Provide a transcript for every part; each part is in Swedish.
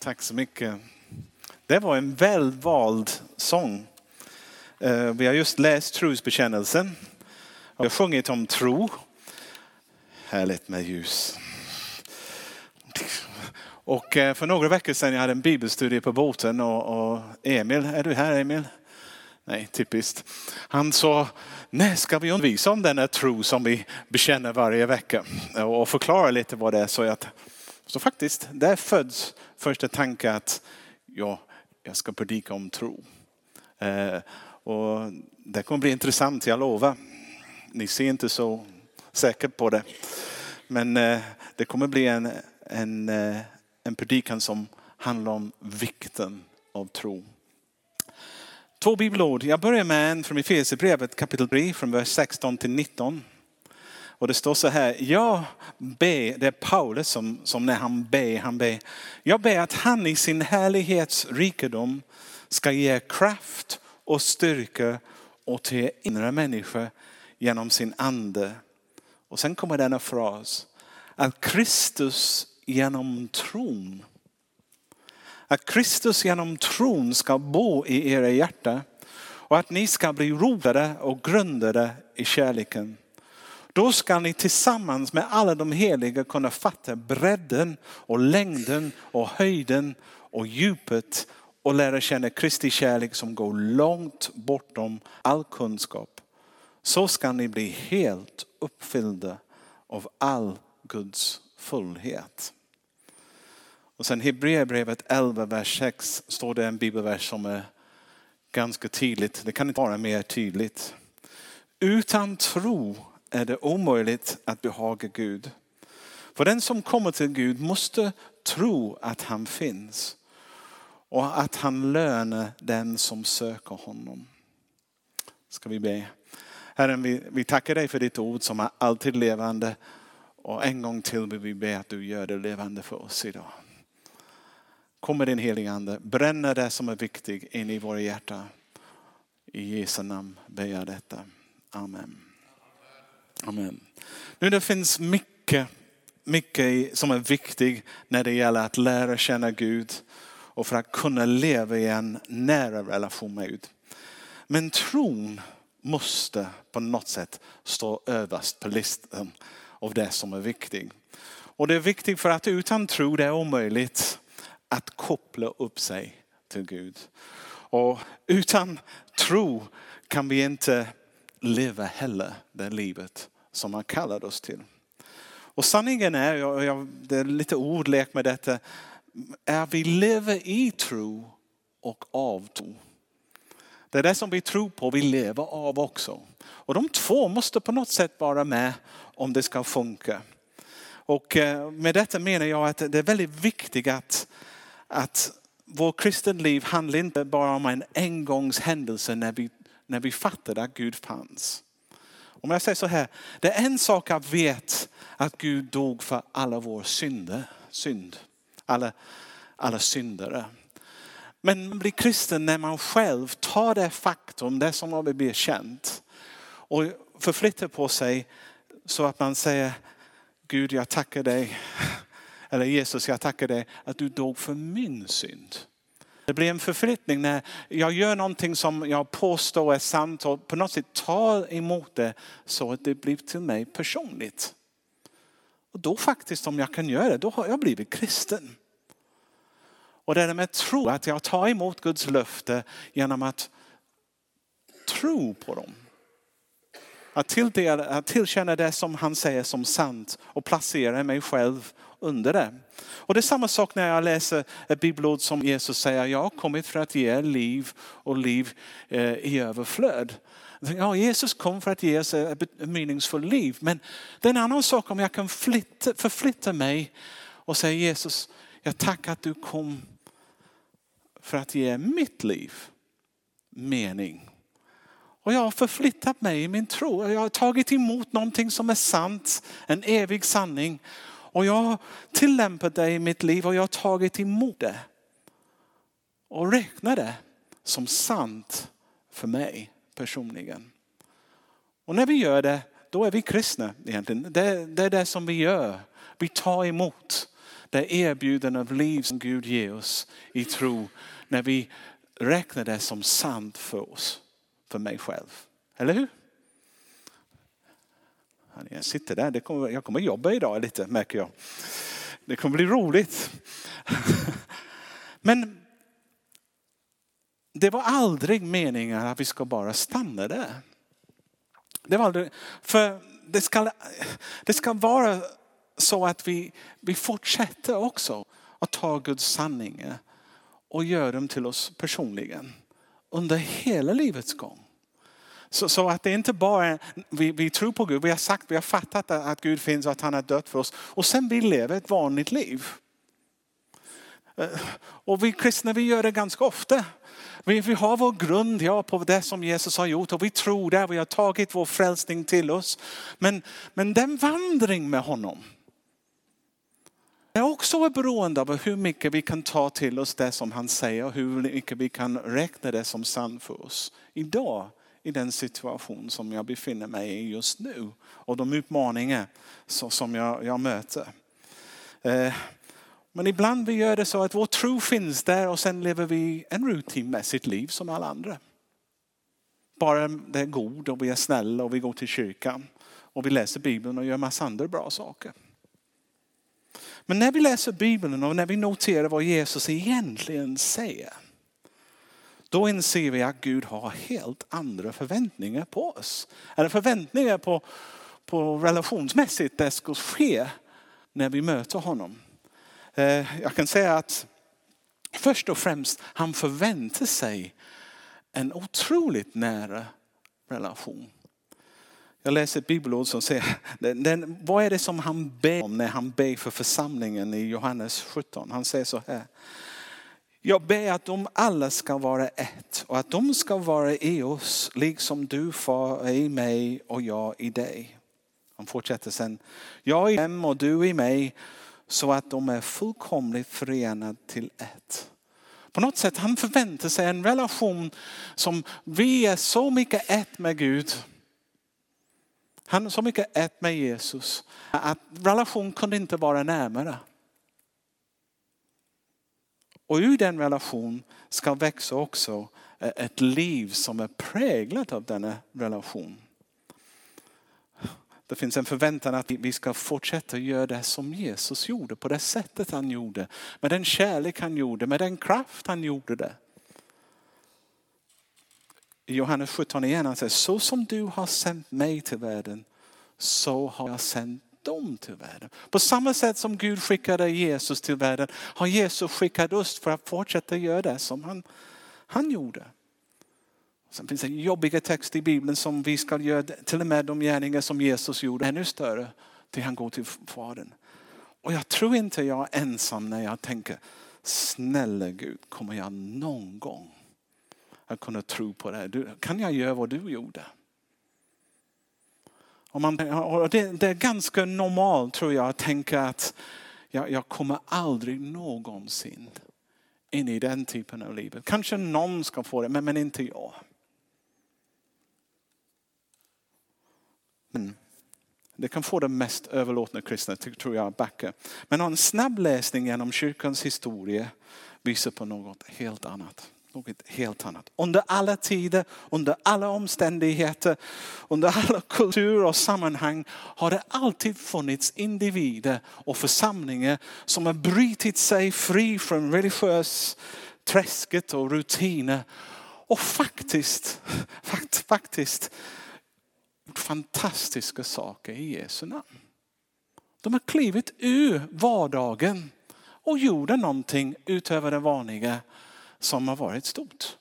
Tack så mycket. Det var en välvald sång. Eh, vi har just läst trosbekännelsen. Vi har sjungit om tro. Härligt med ljus. Och eh, för några veckor sedan jag hade en bibelstudie på båten och, Emil, är du här Emil? Nej, typiskt. Han sa, när ska vi undervisa om denna tro som vi bekänner varje vecka och förklara lite vad det är. Så, jag så faktiskt, där föds första tanken att ja, jag ska predika om tro. Eh, och det kommer bli intressant, jag lovar. Ni ser inte så säkert på det. Men eh, det kommer bli en, en, eh, en predikan som handlar om vikten av tro. Två bibelord. Jag börjar med en från Efesierbrevet kapitel 3 från vers 16 till 19. Och det står så här, jag ber, det är Paulus som, som när han ber, han ber. Jag ber att han i sin härlighets rikedom ska ge kraft och styrka åt er inre människa genom sin ande. Och sen kommer denna fras, att Kristus genom tron att Kristus genom tron ska bo i era hjärta och att ni ska bli rotade och grundade i kärleken. Då ska ni tillsammans med alla de heliga kunna fatta bredden och längden och höjden och djupet och lära känna Kristi kärlek som går långt bortom all kunskap. Så ska ni bli helt uppfyllda av all Guds fullhet. Och sen Hebreerbrevet 11, vers 6 står det en bibelvers som är ganska tydligt. Det kan inte vara mer tydligt. Utan tro är det omöjligt att behaga Gud. För den som kommer till Gud måste tro att han finns och att han lönar den som söker honom. Ska vi be. Herren, vi, vi tackar dig för ditt ord som är alltid levande. Och en gång till vill vi be att du gör det levande för oss idag. Kom med din heliga ande, bränner det som är viktigt in i våra hjärtan. I Jesu namn ber jag detta. Amen. Amen. Nu det finns mycket, mycket som är viktigt när det gäller att lära känna Gud och för att kunna leva i en nära relation med Gud. Men tron måste på något sätt stå överst på listan av det som är viktigt. Och det är viktigt för att utan tro det är omöjligt att koppla upp sig till Gud. Och utan tro kan vi inte leva heller det livet som han kallade oss till. Och sanningen är, jag, det är lite ordlek med detta, är vi lever i tro och av tro. Det är det som vi tror på, vi lever av också. Och de två måste på något sätt vara med om det ska funka. Och eh, med detta menar jag att det är väldigt viktigt att att vår kristenliv handlar inte bara om en engångshändelse när vi, när vi fattade att Gud fanns. Om jag säger så här, det är en sak att veta att Gud dog för alla våra synder, synd, alla, alla syndare. Men man blir kristen när man själv tar det faktum, det som har blivit känt och förflyttar på sig så att man säger Gud jag tackar dig eller Jesus jag tackar dig att du dog för min synd. Det blir en förflyttning när jag gör någonting som jag påstår är sant och på något sätt tar emot det så att det blir till mig personligt. Och då faktiskt om jag kan göra det, då har jag blivit kristen. Och det är med tro, att jag tar emot Guds löfte genom att tro på dem. Att, tilldela, att tillkänna det som han säger som sant och placera mig själv under det. Och det är samma sak när jag läser ett bibelord som Jesus säger, jag har kommit för att ge liv och liv eh, i överflöd. Ja, Jesus kom för att ge oss ett meningsfullt liv. Men det är en annan sak om jag kan flytta, förflytta mig och säga Jesus, jag tackar att du kom för att ge mitt liv mening. Och jag har förflyttat mig i min tro. Jag har tagit emot någonting som är sant, en evig sanning. Och jag har tillämpat det i mitt liv och jag har tagit emot det. Och räknar det som sant för mig personligen. Och när vi gör det, då är vi kristna egentligen. Det, det är det som vi gör. Vi tar emot. det erbjudande av liv som Gud ger oss i tro när vi räknar det som sant för oss, för mig själv. Eller hur? Jag sitter där, det kommer, jag kommer jobba idag lite märker jag. Det kommer bli roligt. Men det var aldrig meningen att vi ska bara stanna där. Det var aldrig, för det ska, det ska vara så att vi, vi fortsätter också att ta Guds sanningar och göra dem till oss personligen under hela livets gång. Så, så, att det inte bara vi, vi tror på Gud, vi har sagt, vi har fattat att Gud finns och att han har dött för oss. Och sen vi lever ett vanligt liv. Eh, och vi kristna vi gör det ganska ofta. Vi, vi har vår grund ja, på det som Jesus har gjort och vi tror det, vi har tagit vår frälsning till oss. Men, men den vandring med honom är också beroende av hur mycket vi kan ta till oss det som han säger och hur mycket vi kan räkna det som sant för oss. Idag i den situation som jag befinner mig i just nu och de utmaningar som jag, jag möter. Eh, men ibland vi gör det så att vår tro finns där och sen lever vi en rutinmässigt liv som alla andra. Bara det är god och vi är snälla och vi går till kyrkan och vi läser Bibeln och gör massa andra bra saker. Men när vi läser Bibeln och när vi noterar vad Jesus egentligen säger då inser vi att Gud har helt andra förväntningar på oss. Eller förväntningar på, på relationsmässigt det ska ske när vi möter honom. Eh, jag kan säga att först och främst han förväntar sig en otroligt nära relation. Jag läser ett bibelord som säger, den, den, vad är det som han ber om när han ber för församlingen i Johannes 17? Han säger så här. Jag ber att de alla ska vara ett och att de ska vara i oss liksom du far i mig och jag i dig. Han fortsätter sen. Jag i dem och du i mig så att de är fullkomligt förenade till ett. På något sätt han förväntar sig en relation som vi är så mycket ett med Gud. Han är så mycket ett med Jesus att relation kunde inte vara närmare. Och ur den relation ska växa också eh, ett liv som är präglat av denna relation. Det finns en förväntan att vi ska fortsätta göra det som Jesus gjorde, på det sättet han gjorde. Med den kärlek han gjorde, med den kraft han gjorde det. I Johannes 17 igen han säger, så som du har sänt mig till världen, så har jag sänt dem till världen. På samma sätt som Gud skickade Jesus till världen har Jesus skickat oss för att fortsätta göra det som han, han gjorde. Sen finns det jobbiga texter i Bibeln som vi ska göra, till och med de gärningar som Jesus gjorde ännu större till han går till Fadern. Och jag tror inte jag är ensam när jag tänker, snälla Gud, kommer jag någon gång att kunna tro på det? Kan jag göra vad du gjorde? Och man, och det, det, är ganska normalt tror jag att tänka att jag, jag kommer aldrig någonsin in i den typen av livet. Kanske någon ska få det, men, men inte jag. Men det kan få den mest överlåtna kristna, tror jag, backa. Men en snabb läsning genom kyrkans historia visar på något helt annat något helt annat. Under alla tider, under alla omständigheter, under alla kulturer och sammanhang har det alltid funnits individer och församlingar som har brutit sig fri från religiös träsket och rutiner och faktiskt, faktiskt gjort fantastiska saker i Jesu namn. De har klivit ur vardagen och gjorde någonting utöver det vanliga som har varit stort.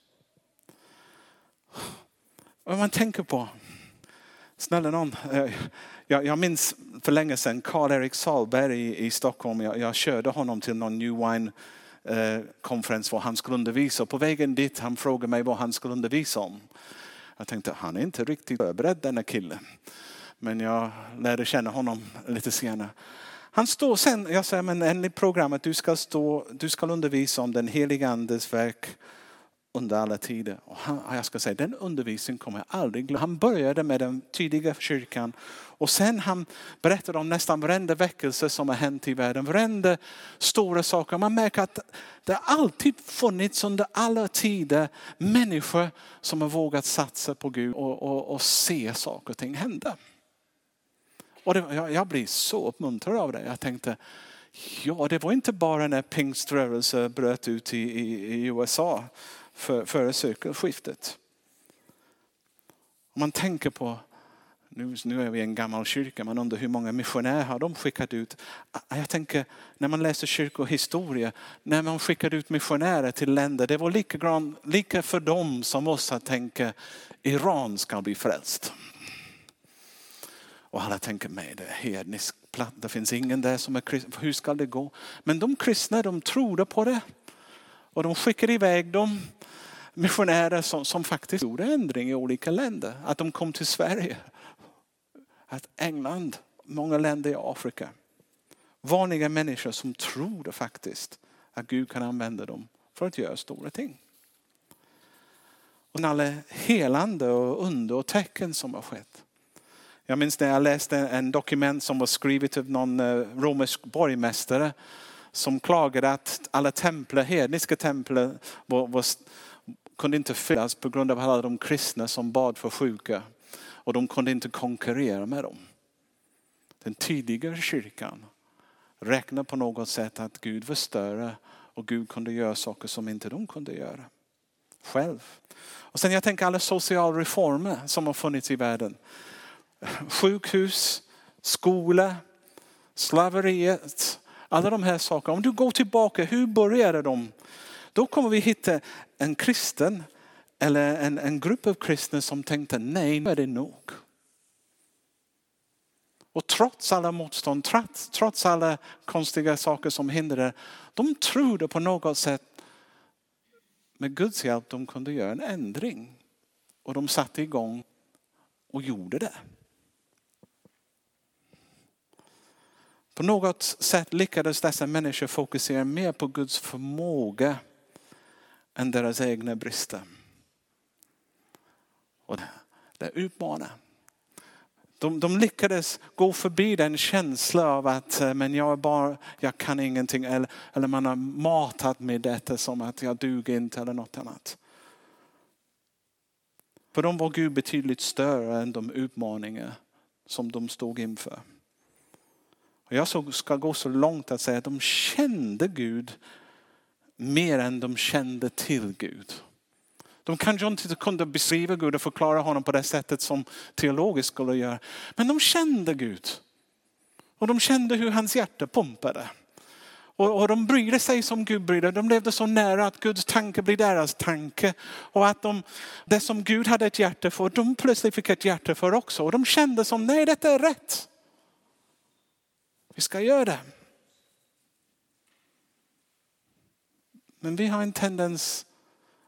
Om man tänker på, snälla någon, eh, jag, jag minns för länge sedan Karl-Erik Salberg i, i Stockholm. Jag, jag körde honom till någon New Wine eh, konferens var han skulle undervisa. På vägen dit han frågade mig vad han skulle undervisa om. Jag tänkte han är inte riktigt förberedd denna kille. Men jag lärde känna honom lite senare. Han står sen, jag säger men enligt programmet, du ska, stå, du ska undervisa om den heliga andes verk under alla tider. Och han, jag ska säga, den undervisningen kommer jag aldrig glömma. Han började med den tidiga kyrkan och sen han berättade om nästan varenda väckelse som har hänt i världen. Varenda stora saker. Man märker att det alltid funnits under alla tider människor som har vågat satsa på Gud och, och, och se saker och ting hända. Och det, jag, jag blir så uppmuntrad av det. Jag tänkte, ja det var inte bara när pingströrelsen bröt ut i, i, i USA för, före sekelskiftet. Om man tänker på, nu, nu är vi en gammal kyrka, man undrar hur många missionärer har de skickat ut? Ah, ah, jag tänker när man läser kyrkohistoria, när man skickade ut missionärer till länder, det var lika, lika för dem som oss att tänka Iran ska bli frälst. Och alla tänker, nej det är hednisk platt, det finns ingen där som är kristen, hur ska det gå? Men de kristna de trodde på det. Och de skickade iväg dem missionärer som, som faktiskt gjorde ändring i olika länder. Att de kom till Sverige, att England, många länder i Afrika. Vanliga människor som trodde faktiskt att Gud kan använda dem för att göra stora ting. Och alla helande och under och tecken som har skett. Jag minns när jag läste en dokument som var skrivet av någon eh, romersk borgmästare som klagade att alla templer, hedniska tempel var, var, kunde inte fyllas på grund av alla de kristna som bad för sjuka. Och de kunde inte konkurrera med dem. Den tidigare kyrkan räknade på något sätt att Gud var större och Gud kunde göra saker som inte de kunde göra själv. Och sen jag tänker alla sociala reformer som har funnits i världen. Sjukhus, skola, slaveriet, alla de här sakerna. Om du går tillbaka, hur började de? Då kommer vi hitta en kristen eller en, en grupp av kristna som tänkte nej, nu är det nog. Och trots alla motstånd, trots, trots alla konstiga saker som hindrade, de trodde på något sätt med Guds hjälp de kunde göra en ändring. Och de satte igång och gjorde det. På något sätt lyckades dessa människor fokusera mer på Guds förmåga än deras egna brister. Och det utmanar. De, de lyckades gå förbi den känslan av att eh, men jag, bara, jag kan ingenting. Eller, eller man har matat med detta som att jag duger inte eller något annat. För dem var Gud betydligt större än de utmaningar som de stod inför. Och jag ska gå så långt att säga att de kände Gud mer än de kände till Gud. De kanske inte kunde beskriva Gud och förklara honom på det sättet som teologiskt skulle göra. Men de kände Gud. Och de kände hur hans hjärta pumpade. Och, och de brydde sig som Gud brydde. De levde så nära att Guds tanke blir deras tanke. Och att de, det som Gud hade ett hjärta för, de plötsligt fick ett hjärta för också. Och de kände som, nej detta är rätt. Vi ska göra det. Men vi har en tendens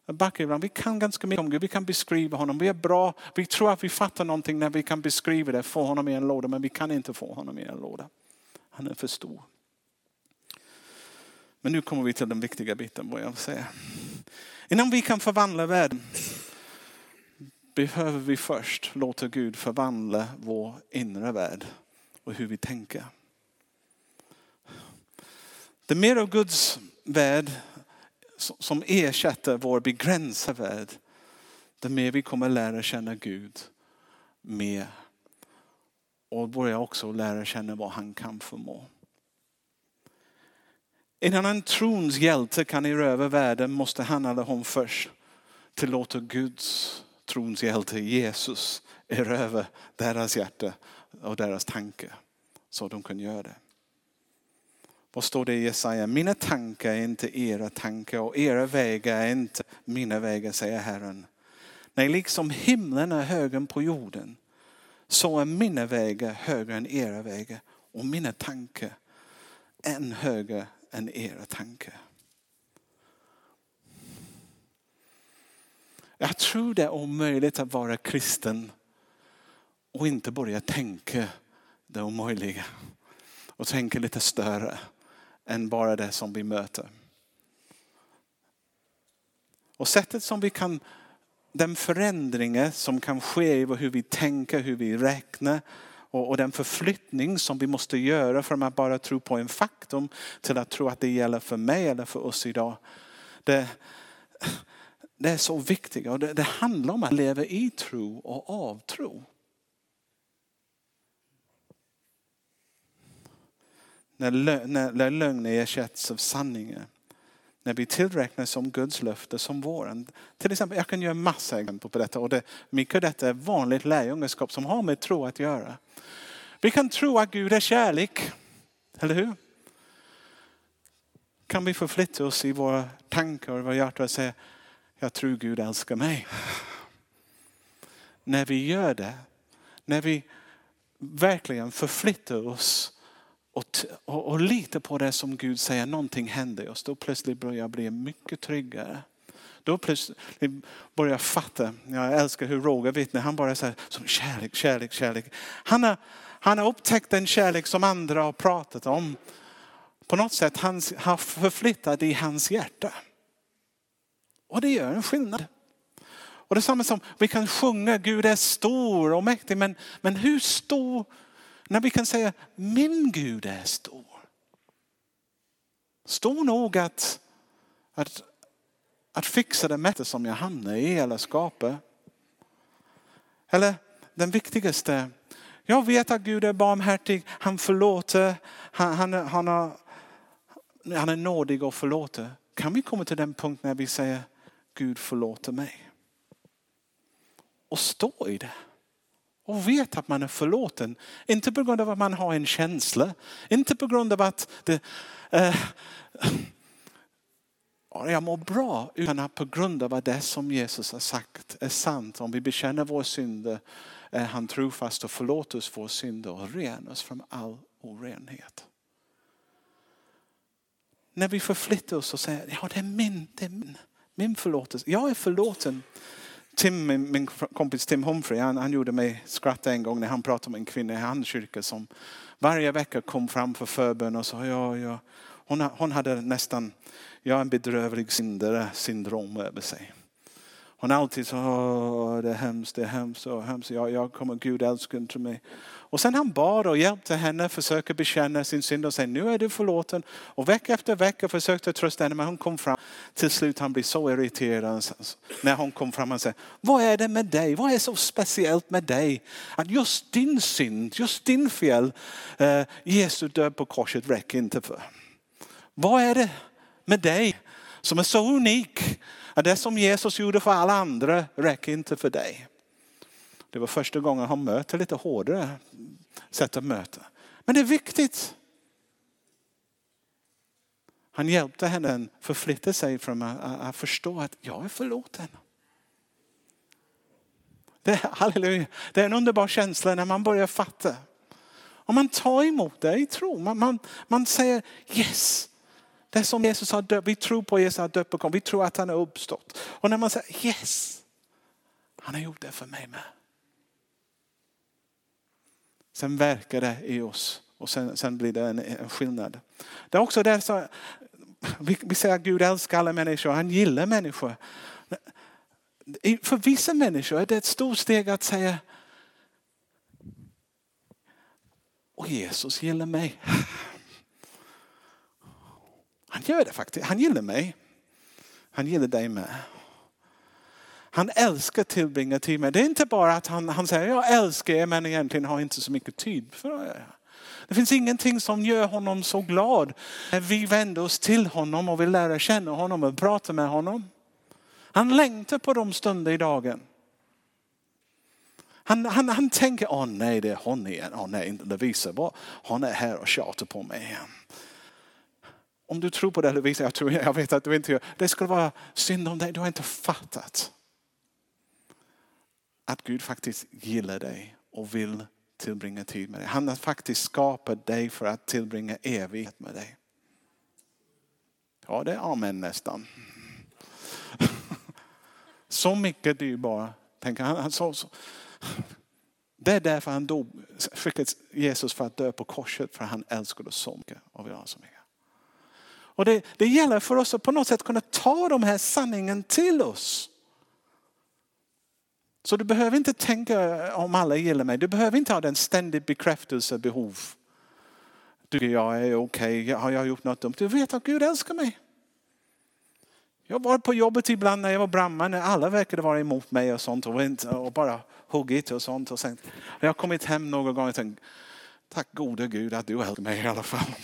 att backa ibland. Vi kan ganska mycket om Gud. Vi kan beskriva honom. Vi är bra. Vi tror att vi fattar någonting när vi kan beskriva det. Få honom i en låda. Men vi kan inte få honom i en låda. Han är för stor. Men nu kommer vi till den viktiga biten vad jag vill säga. Innan vi kan förvandla världen behöver vi först låta Gud förvandla vår inre värld och hur vi tänker. Det är mer av Guds värld som ersätter vår begränsade värld. Det mer vi kommer lära känna Gud mer. Och börja också lära känna vad han kan förmå. Innan en trons hjälte kan erövra världen måste han eller hon först tillåta Guds trons hjälte Jesus erövra deras hjärta och deras tanke så de kan göra det. Vad står det i Jesaja? Mina tankar är inte era tankar och era vägar är inte mina vägar, säger Herren. Nej, liksom himlen är högre på jorden så är mina vägar högre än era vägar och mina tankar än högre än era tankar. Jag tror det är omöjligt att vara kristen och inte börja tänka det omöjliga och tänka lite större än bara det som vi möter. Och sättet som vi kan, den förändringen som kan ske i hur vi tänker, hur vi räknar och, och, den förflyttning som vi måste göra från att bara tro på en faktum till att tro att det gäller för mig eller för oss idag. Det, det är så viktigt och det, det handlar om att leva i tro och av tro. När, när, när lögner ersätts av sanningen. När vi tillräknas som Guds löfte som våren. Till exempel, jag kan göra massa exempel på detta och det, mycket av detta är vanligt lärjungaskap som har med tro att göra. Vi kan tro att Gud är kärlek, eller hur? Kan vi förflytta oss i våra tankar och våra hjärtan och säga, jag tror Gud älskar mig. När vi gör det, när vi verkligen förflyttar oss och, och, och litar på det som Gud säger, någonting händer i oss, då plötsligt börjar jag bli mycket tryggare. Då plötsligt börjar jag fatta, jag älskar hur Roger vittnar, han bara säger som kärlek, kärlek, kärlek. Han har, han har upptäckt den kärlek som andra har pratat om. På något sätt han har förflyttat i hans hjärta. Och det gör en skillnad. Och det är samma som vi kan sjunga Gud är stor och mäktig. Men, men hur stor när vi kan säga min Gud är stor. Stor nog att, att, att fixa det mätte som jag hamnar i eller skapar. Eller den viktigaste. Jag vet att Gud är barmhärtig. Han förlåter. Han, han, han, har, han är nådig och förlåter. Kan vi komma till den punkt när vi säger Gud förlåter mig. Och stå i det. Och vet att man är förlåten. Inte på grund av att man har en känsla. Inte på grund av att det, eh, jag mår bra. Utan på grund av att det som Jesus har sagt är sant. Om vi bekänner våra synder är han trofast och förlåter oss våra synder och renar oss från all orenhet. När vi förflyttar oss och säger, ja det är min, det är min. Min förlåtelse. Jag är förlåten. Tim, min, min kompis Tim Humphrey, han, han gjorde mig skratta en gång när han pratade om en kvinna i hans kyrka som varje vecka kom fram för förbön och sa ja, ja. Hon, hon hade nästan ja, en bedrövlig syndare syndrom över sig. Hon alltid sa, det är hemskt, det är hemskt, och hemskt. Jag, jag kommer, Gud älskar inte mig. Och sen han bad och hjälpte henne försöka bekänna sin synd och säga nu är du förlåten. Och vecka efter vecka försökte trösta henne men hon kom fram. Till slut han blev så irriterad när hon kom fram och sa vad är det med dig? Vad är så speciellt med dig? Att just din synd, just din fel, eh, Jesu död på korset räcker inte för. Vad är det med dig som är så unik? Att det som Jesus gjorde för alla andra räcker inte för dig. Det var första gången han möter lite hårdare sätt att möta. Men det är viktigt. Han hjälpte henne att förflytta sig från att förstå att jag är förlåten. Det är, halleluja. det är en underbar känsla när man börjar fatta. Om man tar emot det i tro. Man, man, man säger yes. Det är som Jesus har dött. Vi tror på Jesus har dött på Vi tror att han har uppstått. Och när man säger yes. Han har gjort det för mig med. Sen verkar det i oss och sen, sen blir det en, en, skillnad. Det är också det så, vi, vi säger att Gud älskar alla människor, han gillar människor. För vissa människor är det ett stort steg att säga och Jesus gillar mig. Han gör det faktiskt, han gillar mig. Han gillar dig med. Han älskar tillbringa tid med. Det är inte bara att han, han säger jag älskar er men egentligen har inte så mycket tid för det. Det finns ingenting som gör honom så glad när vi vänder oss till honom och vill lära känna honom och prata med honom. Han längtar på de stunder i dagen. Han, han, han tänker, åh nej det är hon igen, åh nej inte Lovisa, hon är här och tjatar på mig igen. Om du tror på det Lovisa, jag, tror, jag vet att du inte gör, det skulle vara synd om dig, du har inte fattat att Gud faktiskt gillar dig och vill tillbringa tid med dig. Han har faktiskt skapat dig för att tillbringa evighet med dig. Ja, det är amen nästan. Så mycket dyrbar. Tänker han, så, så. Det är därför han dog, skickade Jesus för att dö på korset, för han älskade oss så mycket och vill ha så mycket. Och det, det gäller för oss att på något sätt kunna ta de här sanningen till oss. Så du behöver inte tänka om alla gillar mig. Du behöver inte ha den ständigt bekräftelsebehov. Du, jag är okej, okay. har jag gjort något dumt? Du vet att Gud älskar mig. Jag var på jobbet ibland när jag var brandman, när alla verkade vara emot mig och sånt och, inte, och bara huggit och sånt. Och sen, jag har kommit hem några gånger och tänkt, tack gode Gud att du älskar mig i alla fall.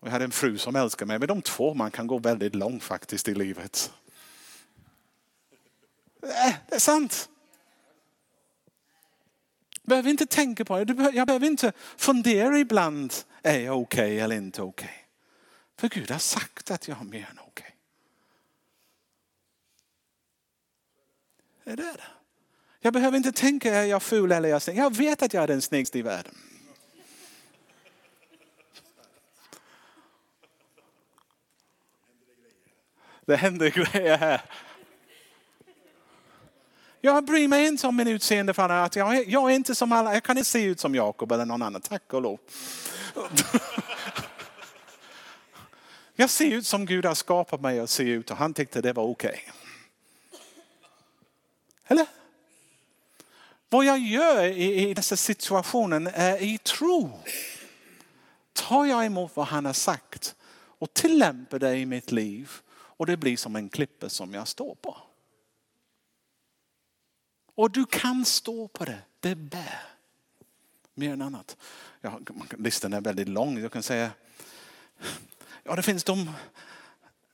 Och jag hade en fru som älskade mig, men de två man kan gå väldigt långt faktiskt i livet. Eh, det är sant. Jag behöver inte tänka på det. Jag behöver inte fundera ibland, är jag okej okay eller inte okej? Okay? För Gud har sagt att jag är mer än okej. Okay. Är det? Jag behöver inte tänka, är jag ful eller är jag snygg? Jag vet att jag är den snyggaste i världen. Det händer grejer här. Jag bryr mig inte om min utseende för att jag, är, jag är inte som alla. Jag kan inte se ut som Jakob eller någon annan. Tack och lov. Jag ser ut som Gud har skapat mig att se ut och han tyckte det var okej. Okay. Eller? Vad jag gör i, i dessa situationen är i tro. Tar jag emot vad han har sagt och tillämpar det i mitt liv och det blir som en klippa som jag står på. Och du kan stå på det, det bär. Mer än annat. Ja, listan är väldigt lång. Jag kan säga, ja det finns de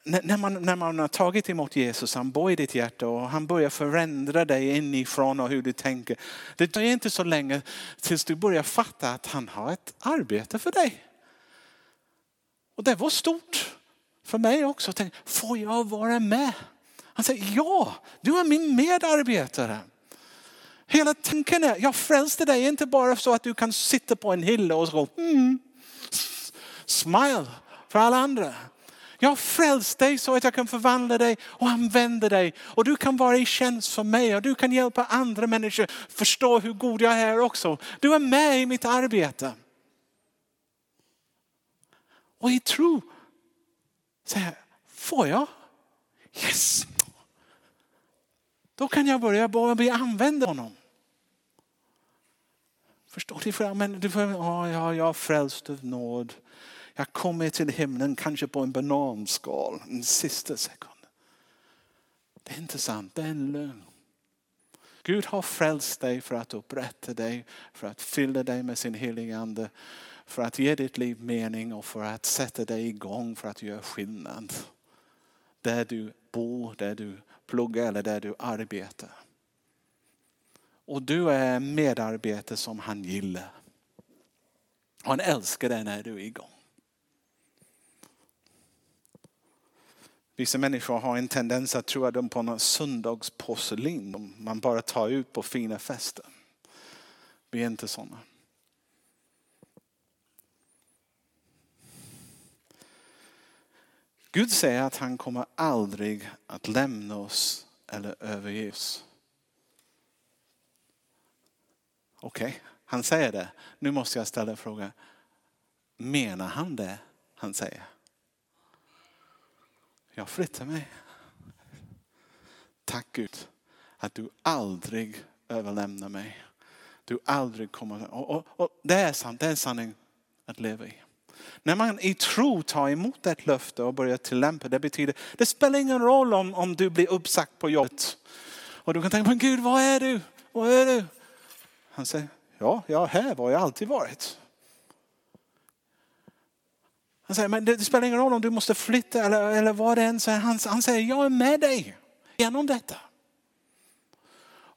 när man, när man har tagit emot Jesus, han bor i ditt hjärta och han börjar förändra dig inifrån och hur du tänker. Det tar inte så länge tills du börjar fatta att han har ett arbete för dig. Och det var stort för mig också. Tänk, får jag vara med? Han säger ja, du är min medarbetare. Hela tanken är, jag frälste dig inte bara så att du kan sitta på en hylla och så, mm, smile för alla andra. Jag har frälst dig så att jag kan förvandla dig och använda dig. Och du kan vara i tjänst för mig och du kan hjälpa andra människor förstå hur god jag är också. Du är med i mitt arbete. Och i tro säger får jag? Yes! Då kan jag börja börja använda honom. Förstår du? Men du får, oh, ja, jag är frälst av nåd. Jag kommer till himlen kanske på en bananskal en sista sekund. Det är inte sant, det är en lögn. Gud har frälst dig för att upprätta dig, för att fylla dig med sin heliga ande, för att ge ditt liv mening och för att sätta dig igång för att göra skillnad. Där du bor, där du pluggar eller där du arbetar. Och du är medarbetare som han gillar. Han älskar dig när du är igång. Vissa människor har en tendens att tro att de på någon söndagsporslin man bara tar ut på fina fester. Vi är inte sådana. Gud säger att han kommer aldrig att lämna oss eller överge oss. Okej, okay. han säger det. Nu måste jag ställa frågan. Menar han det han säger? Jag flyttar mig. Tack Gud att du aldrig överlämnar mig. Du aldrig kommer... Och, och, och det är sant, det är en sanning att leva i. När man i tro tar emot ett löfte och börjar tillämpa det betyder, det spelar ingen roll om, om du blir uppsagt på jobbet. Och du kan tänka, men Gud var är du? Var är du? Han säger, ja, jag är här var jag alltid varit. Han säger, men det, spelar ingen roll om du måste flytta eller, eller vad det än är. Han, han säger, jag är med dig genom detta.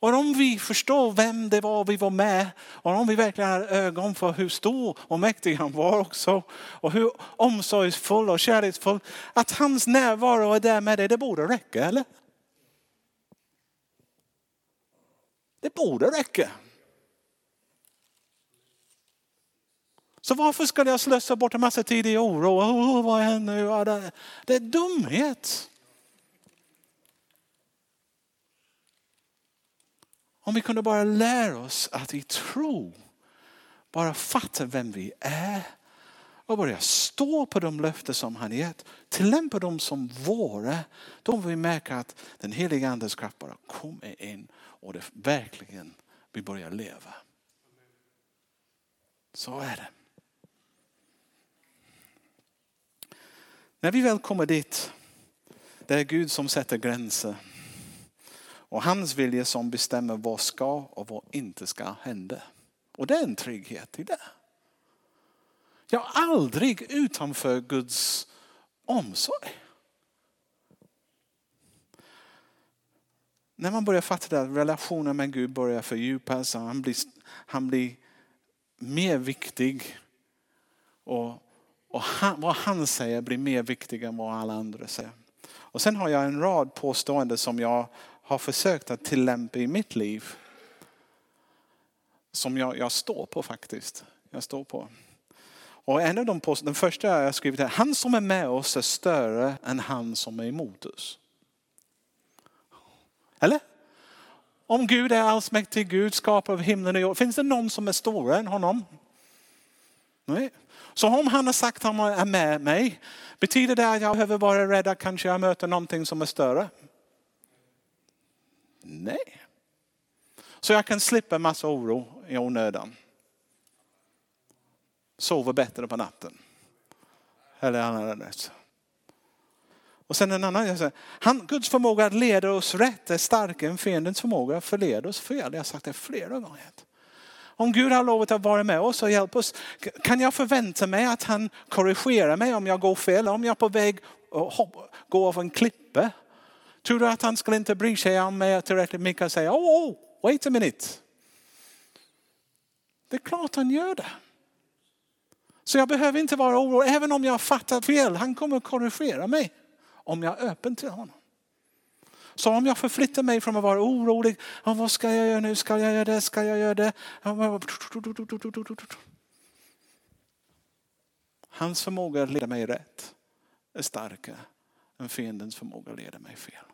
Och om vi förstår vem det var vi var med och om vi verkligen har ögon för hur stor och mäktig han var också och hur omsorgsfull och kärleksfull att hans närvaro är där med dig, det borde räcka eller? Det borde räcka. Så varför ska jag slösa bort en massa tid i oro? Oh, vad händer nu? Det, det är dumhet. Om vi kunde bara lära oss att i tro bara fatta vem vi är och börja stå på de löften som han gett, tillämpa dem som våra, då kommer vi märka att den heliga andes kraft bara kommer in och det verkligen vi börjar leva. Så är det. När vi väl kommer dit, det är Gud som sätter gränser. Och hans vilja som bestämmer vad ska och vad inte ska hända. Och det är en trygghet i det. Jag är aldrig utanför Guds omsorg. När man börjar fatta att relationen med Gud börjar fördjupas, han blir, han blir mer viktig. Och, och han, vad han säger blir mer viktigt än vad alla andra säger. Och sen har jag en rad påståenden som jag har försökt att tillämpa i mitt liv. Som jag, jag står på faktiskt. Jag står på. Och en av de post, den första jag har skrivit är, han som är med oss är större än han som är emot oss. Eller? Om Gud är allsmäktig Gud, skapar av himlen och jorden, finns det någon som är större än honom? Nej. Så om han har sagt att han är med mig, betyder det att jag behöver vara rädd att kanske jag möter någonting som är större? Nej. Så jag kan slippa massa oro i onödan sover bättre på natten. Eller annat. Och sen en annan, jag säger, han, Guds förmåga att leda oss rätt är starkare än fiendens förmåga att förleda oss fel. Jag har sagt det flera gånger. Om Gud har lovat att vara med oss och hjälpa oss, kan jag förvänta mig att han korrigerar mig om jag går fel? Om jag är på väg att gå av en klippa? Tror du att han skulle inte bry sig om mig tillräckligt mycket och säga, oh, oh, wait a minute. Det är klart han gör det. Så jag behöver inte vara orolig, även om jag har fattat fel. Han kommer att korrigera mig om jag är öppen till honom. Så om jag förflyttar mig från att vara orolig, vad ska jag göra nu, ska jag göra det, ska jag göra det? Hans förmåga att leda mig rätt är starkare än fiendens förmåga att leda mig fel.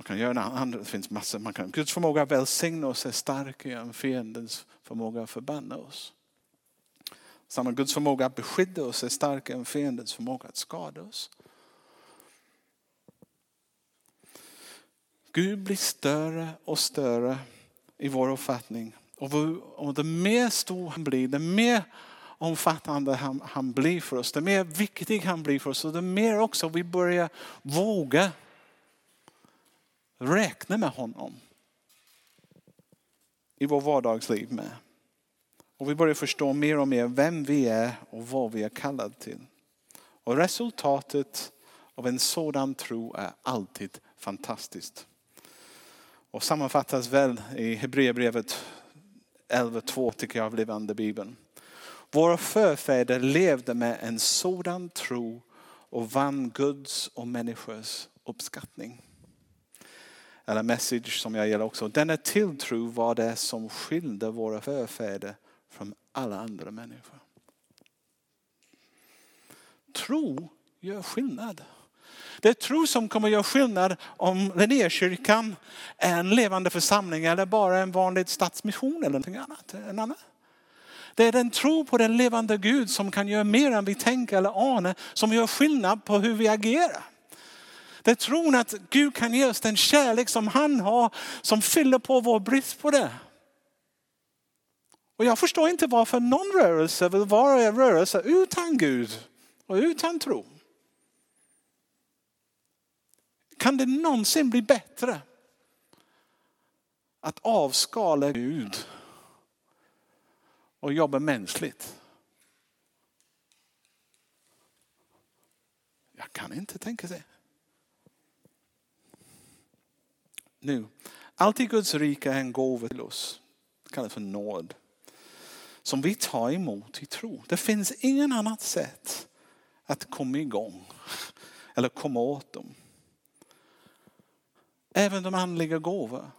Man kan göra andra, det finns massor. Man kan, Guds förmåga att välsigna oss är starkare än fiendens förmåga att förbanna oss. Samma Guds förmåga att beskydda oss är starkare än fiendens förmåga att skada oss. Gud blir större och större i vår uppfattning. Och det mer stor han blir, det mer omfattande han, han blir för oss, det mer viktig han blir för oss och det mer också vi börjar våga räkna med honom i vår vardagsliv med. Och vi börjar förstå mer och mer vem vi är och vad vi är kallade till. Och resultatet av en sådan tro är alltid fantastiskt. Och sammanfattas väl i Hebreerbrevet 11.2 tycker jag av Levande Bibeln. Våra förfäder levde med en sådan tro och vann Guds och människors uppskattning eller message som jag gillar också. Denna tilltro var det som skilde våra förfäder från alla andra människor. Tro gör skillnad. Det är tro som kommer göra skillnad om Linnékyrkan är en levande församling eller bara en vanlig stadsmission eller någonting annat. En annan. Det är den tro på den levande Gud som kan göra mer än vi tänker eller anar, som gör skillnad på hur vi agerar. Det är tron att Gud kan ge oss den kärlek som han har, som fyller på vår brist på det. Och jag förstår inte varför någon rörelse vill vara en rörelse utan Gud och utan tro. Kan det någonsin bli bättre att avskala Gud och jobba mänskligt? Jag kan inte tänka sig. Nu. Allt i Guds rike är en gåva till oss. Det kallas för nåd. Som vi tar emot i tro. Det finns ingen annat sätt att komma igång. Eller komma åt dem. Även de andliga gåvor.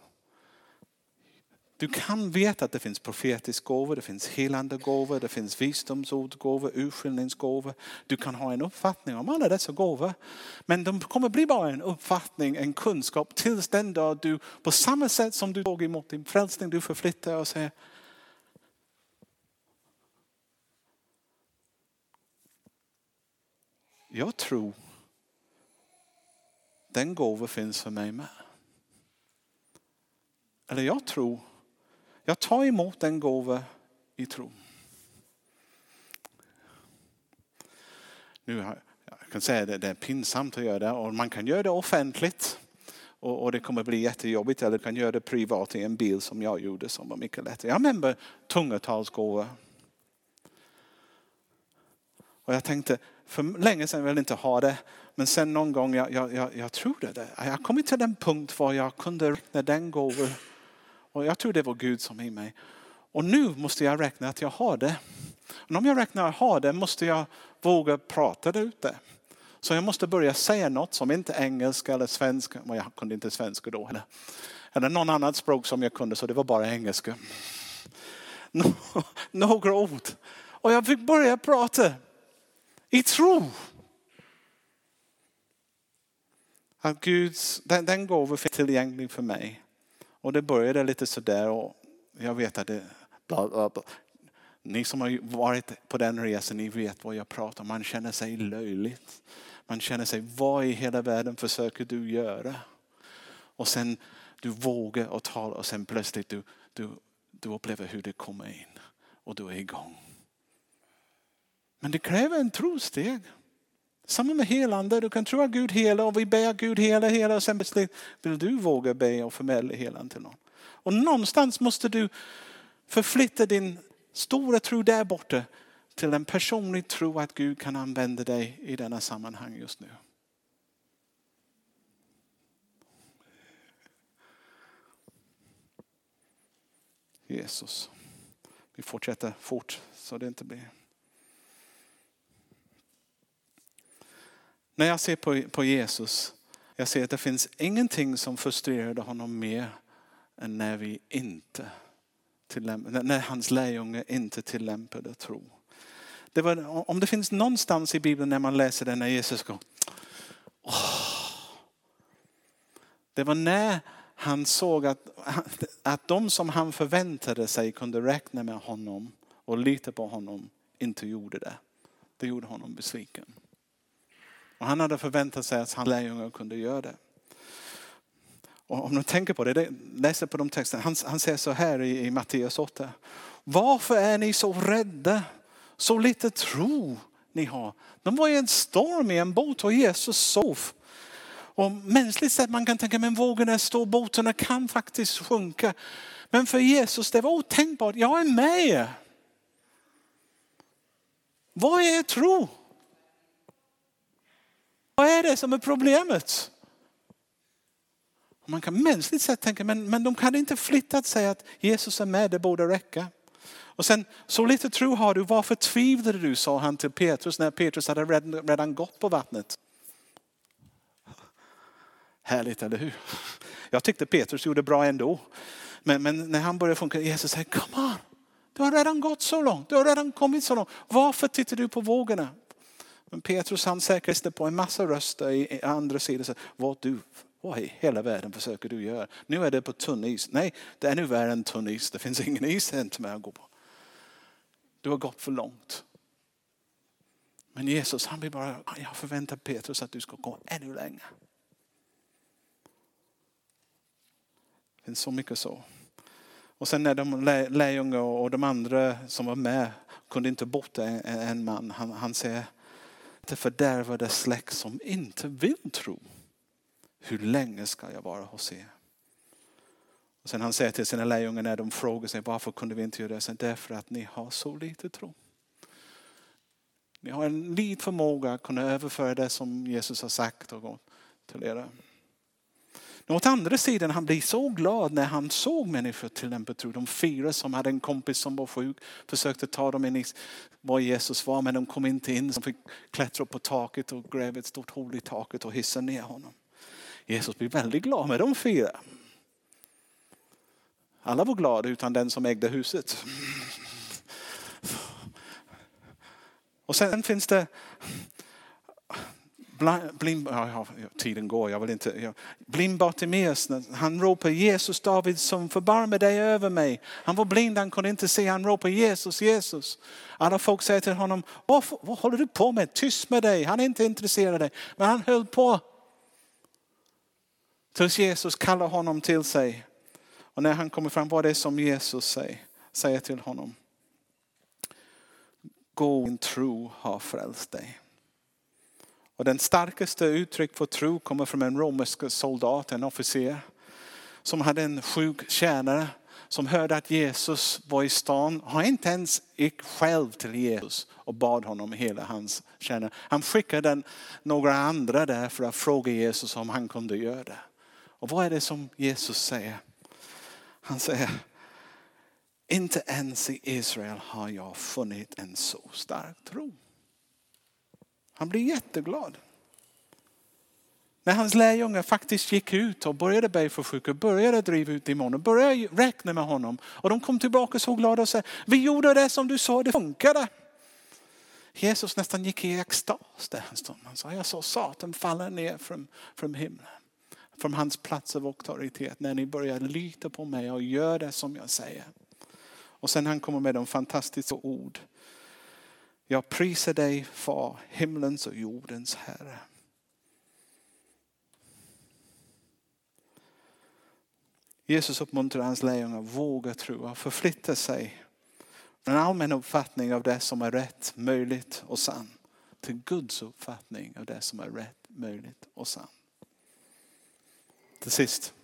Du kan veta att det finns profetisk gåva, det finns helande gåva, det finns visdomsordgåva, urskiljningsgåva. Du kan ha en uppfattning om alla dessa gåvor. Men de kommer bli bara en uppfattning, en kunskap tills den dag du på samma sätt som du tog emot din frälsning, du förflyttar och säger Jag tror den gåva finns för mig med. Eller jag tror jag tar emot den gåva i tro. Nu har, jag kan säga det, det är pinsamt att göra det och man kan göra det offentligt. Och, och, det kommer bli jättejobbigt eller kan göra det privat i en bil som jag gjorde som var mycket lättare. Jag minns tungotalsgåva. Och jag tänkte, för länge sedan vill jag inte ha det. Men sen någon gång, jag, jag, jag, jag trodde det. Jag kom till den punkt var jag kunde räkna den gåvan. Och jag tror det var Gud som i mig. Och nu måste jag räkna att jag har det. Och om jag räknar att jag har det måste jag våga prata det ute. Så jag måste börja säga något som inte är engelska eller svenska. jag kunde inte svenska då. Eller, eller någon annat språk som jag kunde så det var bara engelska. Några ord. Och jag fick börja prata i tro. Att Guds, den, den gåvan finns tillgänglig för mig. Och det började lite sådär och jag vet att det, bla, bla, bla. Ni som har varit på den resan, ni vet vad jag pratar om. Man känner sig löjligt. Man känner sig, vad i hela världen försöker du göra? Och sen du vågar och tala och sen plötsligt du, du, du upplever hur det kommer in och du är igång. Men det kräver en trosteg. Samma med helande. Du kan tro att Gud helar och vi ber Gud hela, hela och sen vill du våga be och förmedla helande till någon. Och någonstans måste du förflytta din stora tro där borta till en personlig tro att Gud kan använda dig i denna sammanhang just nu. Jesus. Vi fortsätter fort så det inte blir. När jag ser på, på Jesus, jag ser att det finns ingenting som frustrerade honom mer än när vi inte när hans lärjungar inte tillämpade tro. Det var, om det finns någonstans i Bibeln när man läser det när Jesus går. Oh. Det var när han såg att, att de som han förväntade sig kunde räkna med honom och lita på honom inte gjorde det. Det gjorde honom besviken. Och han hade förväntat sig att hans lärjungar kunde göra det. Och om du tänker på det, läser på de texterna, han, han säger så här i, i Matteus 8. Varför är ni så rädda? Så lite tro ni har. De var i en storm i en båt och Jesus sov. Och mänskligt sett man kan tänka, men vågorna är stora, båtarna kan faktiskt sjunka. Men för Jesus det var otänkbart, jag är med. Vad är tro? Vad är det som är problemet? Man kan mänskligt sett tänka, men, men de kan inte flyttat sig att Jesus är med, det borde räcka. Och sen, så lite tro har du, varför tvivlade du, sa han till Petrus när Petrus hade redan, redan gått på vattnet. Härligt, eller hur? Jag tyckte Petrus gjorde bra ändå. Men, men när han började funka, Jesus säger, come on. Du har redan gått så långt, du har redan kommit så långt. Varför tittar du på vågorna? Men Petrus han säkrade på en massa röster i andra sidan. Vad du, vad i hela världen försöker du göra? Nu är det på tunn is. Nej, det är nu värre än tunn is. Det finns ingen is inte med att gå på. Du har gått för långt. Men Jesus han vill bara, jag förväntar Petrus att du ska gå ännu längre. Det finns så mycket så. Och sen när de lärjungar och de andra som var med kunde inte bota en man. Han, han säger, det fördärvade släkt som inte vill tro. Hur länge ska jag vara hos er? Och sen han säger till sina lärjungar när de frågar sig varför kunde vi inte göra det? Sen därför att ni har så lite tro. Ni har en liten förmåga att kunna överföra det som Jesus har sagt och gå till er. Åt andra sidan, han blir så glad när han såg människor tillämpa tro. De fyra som hade en kompis som var sjuk försökte ta dem in i var Jesus var men de kom inte in. De fick klättra upp på taket och gräva ett stort hål i taket och hissa ner honom. Jesus blir väldigt glad med de fyra. Alla var glada utan den som ägde huset. Och sen finns det blind, blind, ja, tiden går, jag vill inte. Ja. Blind Bartimeus, han ropar Jesus David som förbarmar dig över mig. Han var blind, han kunde inte se, han ropar Jesus, Jesus. Alla folk säger till honom, vad, vad håller du på med? Tyst med dig, han är inte intresserad av dig. Men han höll på. Tills Jesus kallar honom till sig. Och när han kommer fram, vad är det som Jesus säger, säger till honom? Gå, din tro har frälst dig. Och den starkaste uttryck för tro kommer från en romersk soldat, en officer. Som hade en sjuk tjänare som hörde att Jesus var i stan. Han inte ens gick själv till Jesus och bad honom hela hans tjänare. Han skickade några andra där för att fråga Jesus om han kunde göra det. Och vad är det som Jesus säger? Han säger, inte ens i Israel har jag funnit en så stark tro. Han blir jätteglad. När hans lärjungar faktiskt gick ut och började be för sjuka, började driva ut demoner, började räkna med honom. Och de kom tillbaka så glada och sa, vi gjorde det som du sa, det funkade. Jesus nästan gick i extas där en stund. Han sa, jag såg Satan falla ner från, från himlen. Från hans plats av auktoritet när ni börjar lita på mig och gör det som jag säger. Och sen han kommer med de fantastiska ord. Jag prisar dig far, himlens och jordens Herre. Jesus uppmuntrar hans lärjungar att våga tro och förflytta sig från en allmän uppfattning av det som är rätt, möjligt och sant till Guds uppfattning av det som är rätt, möjligt och sant. Till sist.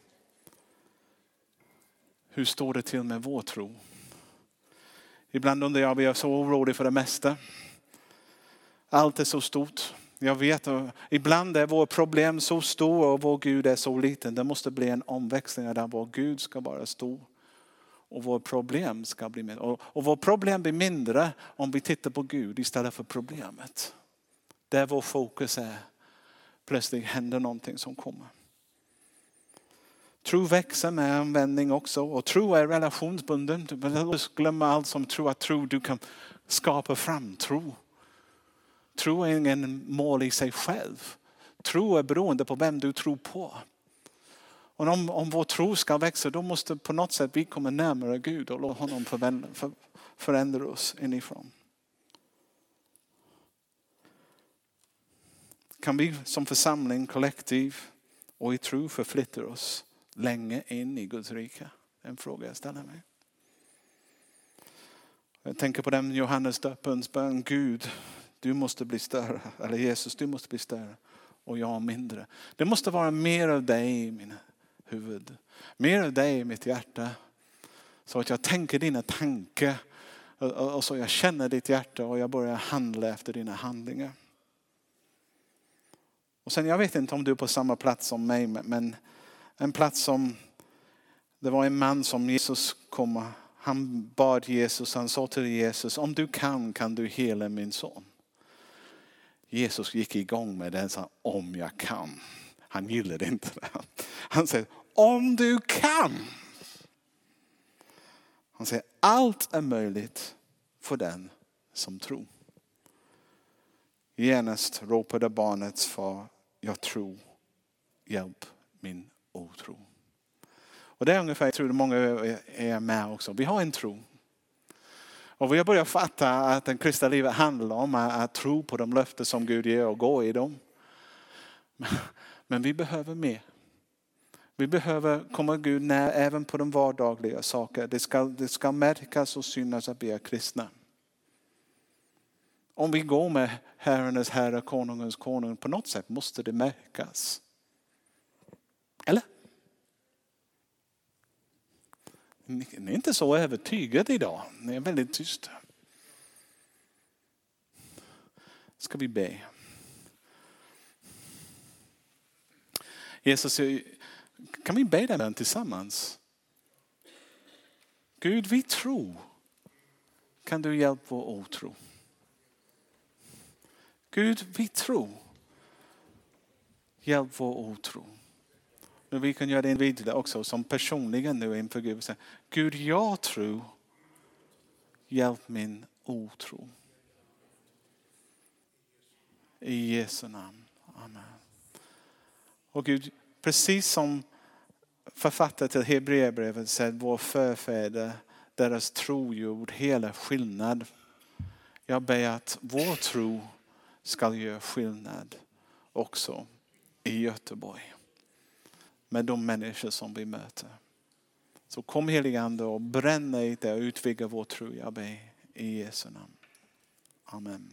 Hur står det till med vår tro? Ibland undrar jag, vi är så oroliga för det mesta. Allt är så stort. Jag vet, ibland är vårt problem så stor och vår Gud är så liten. Det måste bli en omväxling där vår Gud ska vara stor och vårt problem ska bli mindre. Och, och vår problem blir mindre om vi tittar på Gud istället för problemet. Där vår fokus är, plötsligt händer någonting som kommer. Tro växer med användning också och tro är relationsbunden. Du behöver glömma allt som tro att tro du kan skapa fram tro. Tro är ingen mål i sig själv. Tro är beroende på vem du tror på. Och om, om vår tro ska växa då måste på något sätt vi komma närmare Gud och låta honom förändra oss inifrån. Kan vi som församling, kollektiv och i tro förflytta oss länge in i Guds rike? En fråga jag ställer mig. Jag tänker på den Johannes döparens bön. Gud, du måste bli större. Eller Jesus, du måste bli större. Och jag mindre. Det måste vara mer av dig i min huvud. Mer av dig i mitt hjärta. Så att jag tänker dina tankar. Och så jag känner ditt hjärta och jag börjar handla efter dina handlingar. Och sen jag vet inte om du är på samma plats som mig men en plats som det var en man som Jesus kom. Han bad Jesus, han sa till Jesus, om du kan kan du hela min son. Jesus gick igång med det, sa om jag kan. Han gillade inte det. Han säger, om du kan. Han säger, allt är möjligt för den som tror. Genast ropade barnets far, jag tror, hjälp min otro. Och det är ungefär, jag tror många är med också. Vi har en tro. Och vi har börjat fatta att den kristna livet handlar om att tro på de löften som Gud ger och gå i dem. Men vi behöver mer. Vi behöver komma Gud när även på de vardagliga saker. Det ska, det ska märkas och synas att vi är kristna. Om vi går med Herrens Herre, Konungens Konung, på något sätt måste det märkas. Eller? Ni är inte så övertygade idag. Ni är väldigt tysta. Ska vi be. Jesus, kan vi be den tillsammans? Gud, vi tror. Kan du hjälpa vår otro? Gud, vi tror. Hjälp vår otro. Men vi kan göra det individuellt också, som personligen nu inför Gud. Säga, Gud, jag tror. Hjälp min otro. I Jesu namn. Amen. Och Gud, precis som författaren till Hebreerbrevet säger, vår förfäder, deras tro gjorde hela skillnad. Jag ber att vår tro ska göra skillnad också i Göteborg. Med de människor som vi möter. Så kom heligande och bränn dig där och utvidga vår tro, jag ber i Jesu namn. Amen.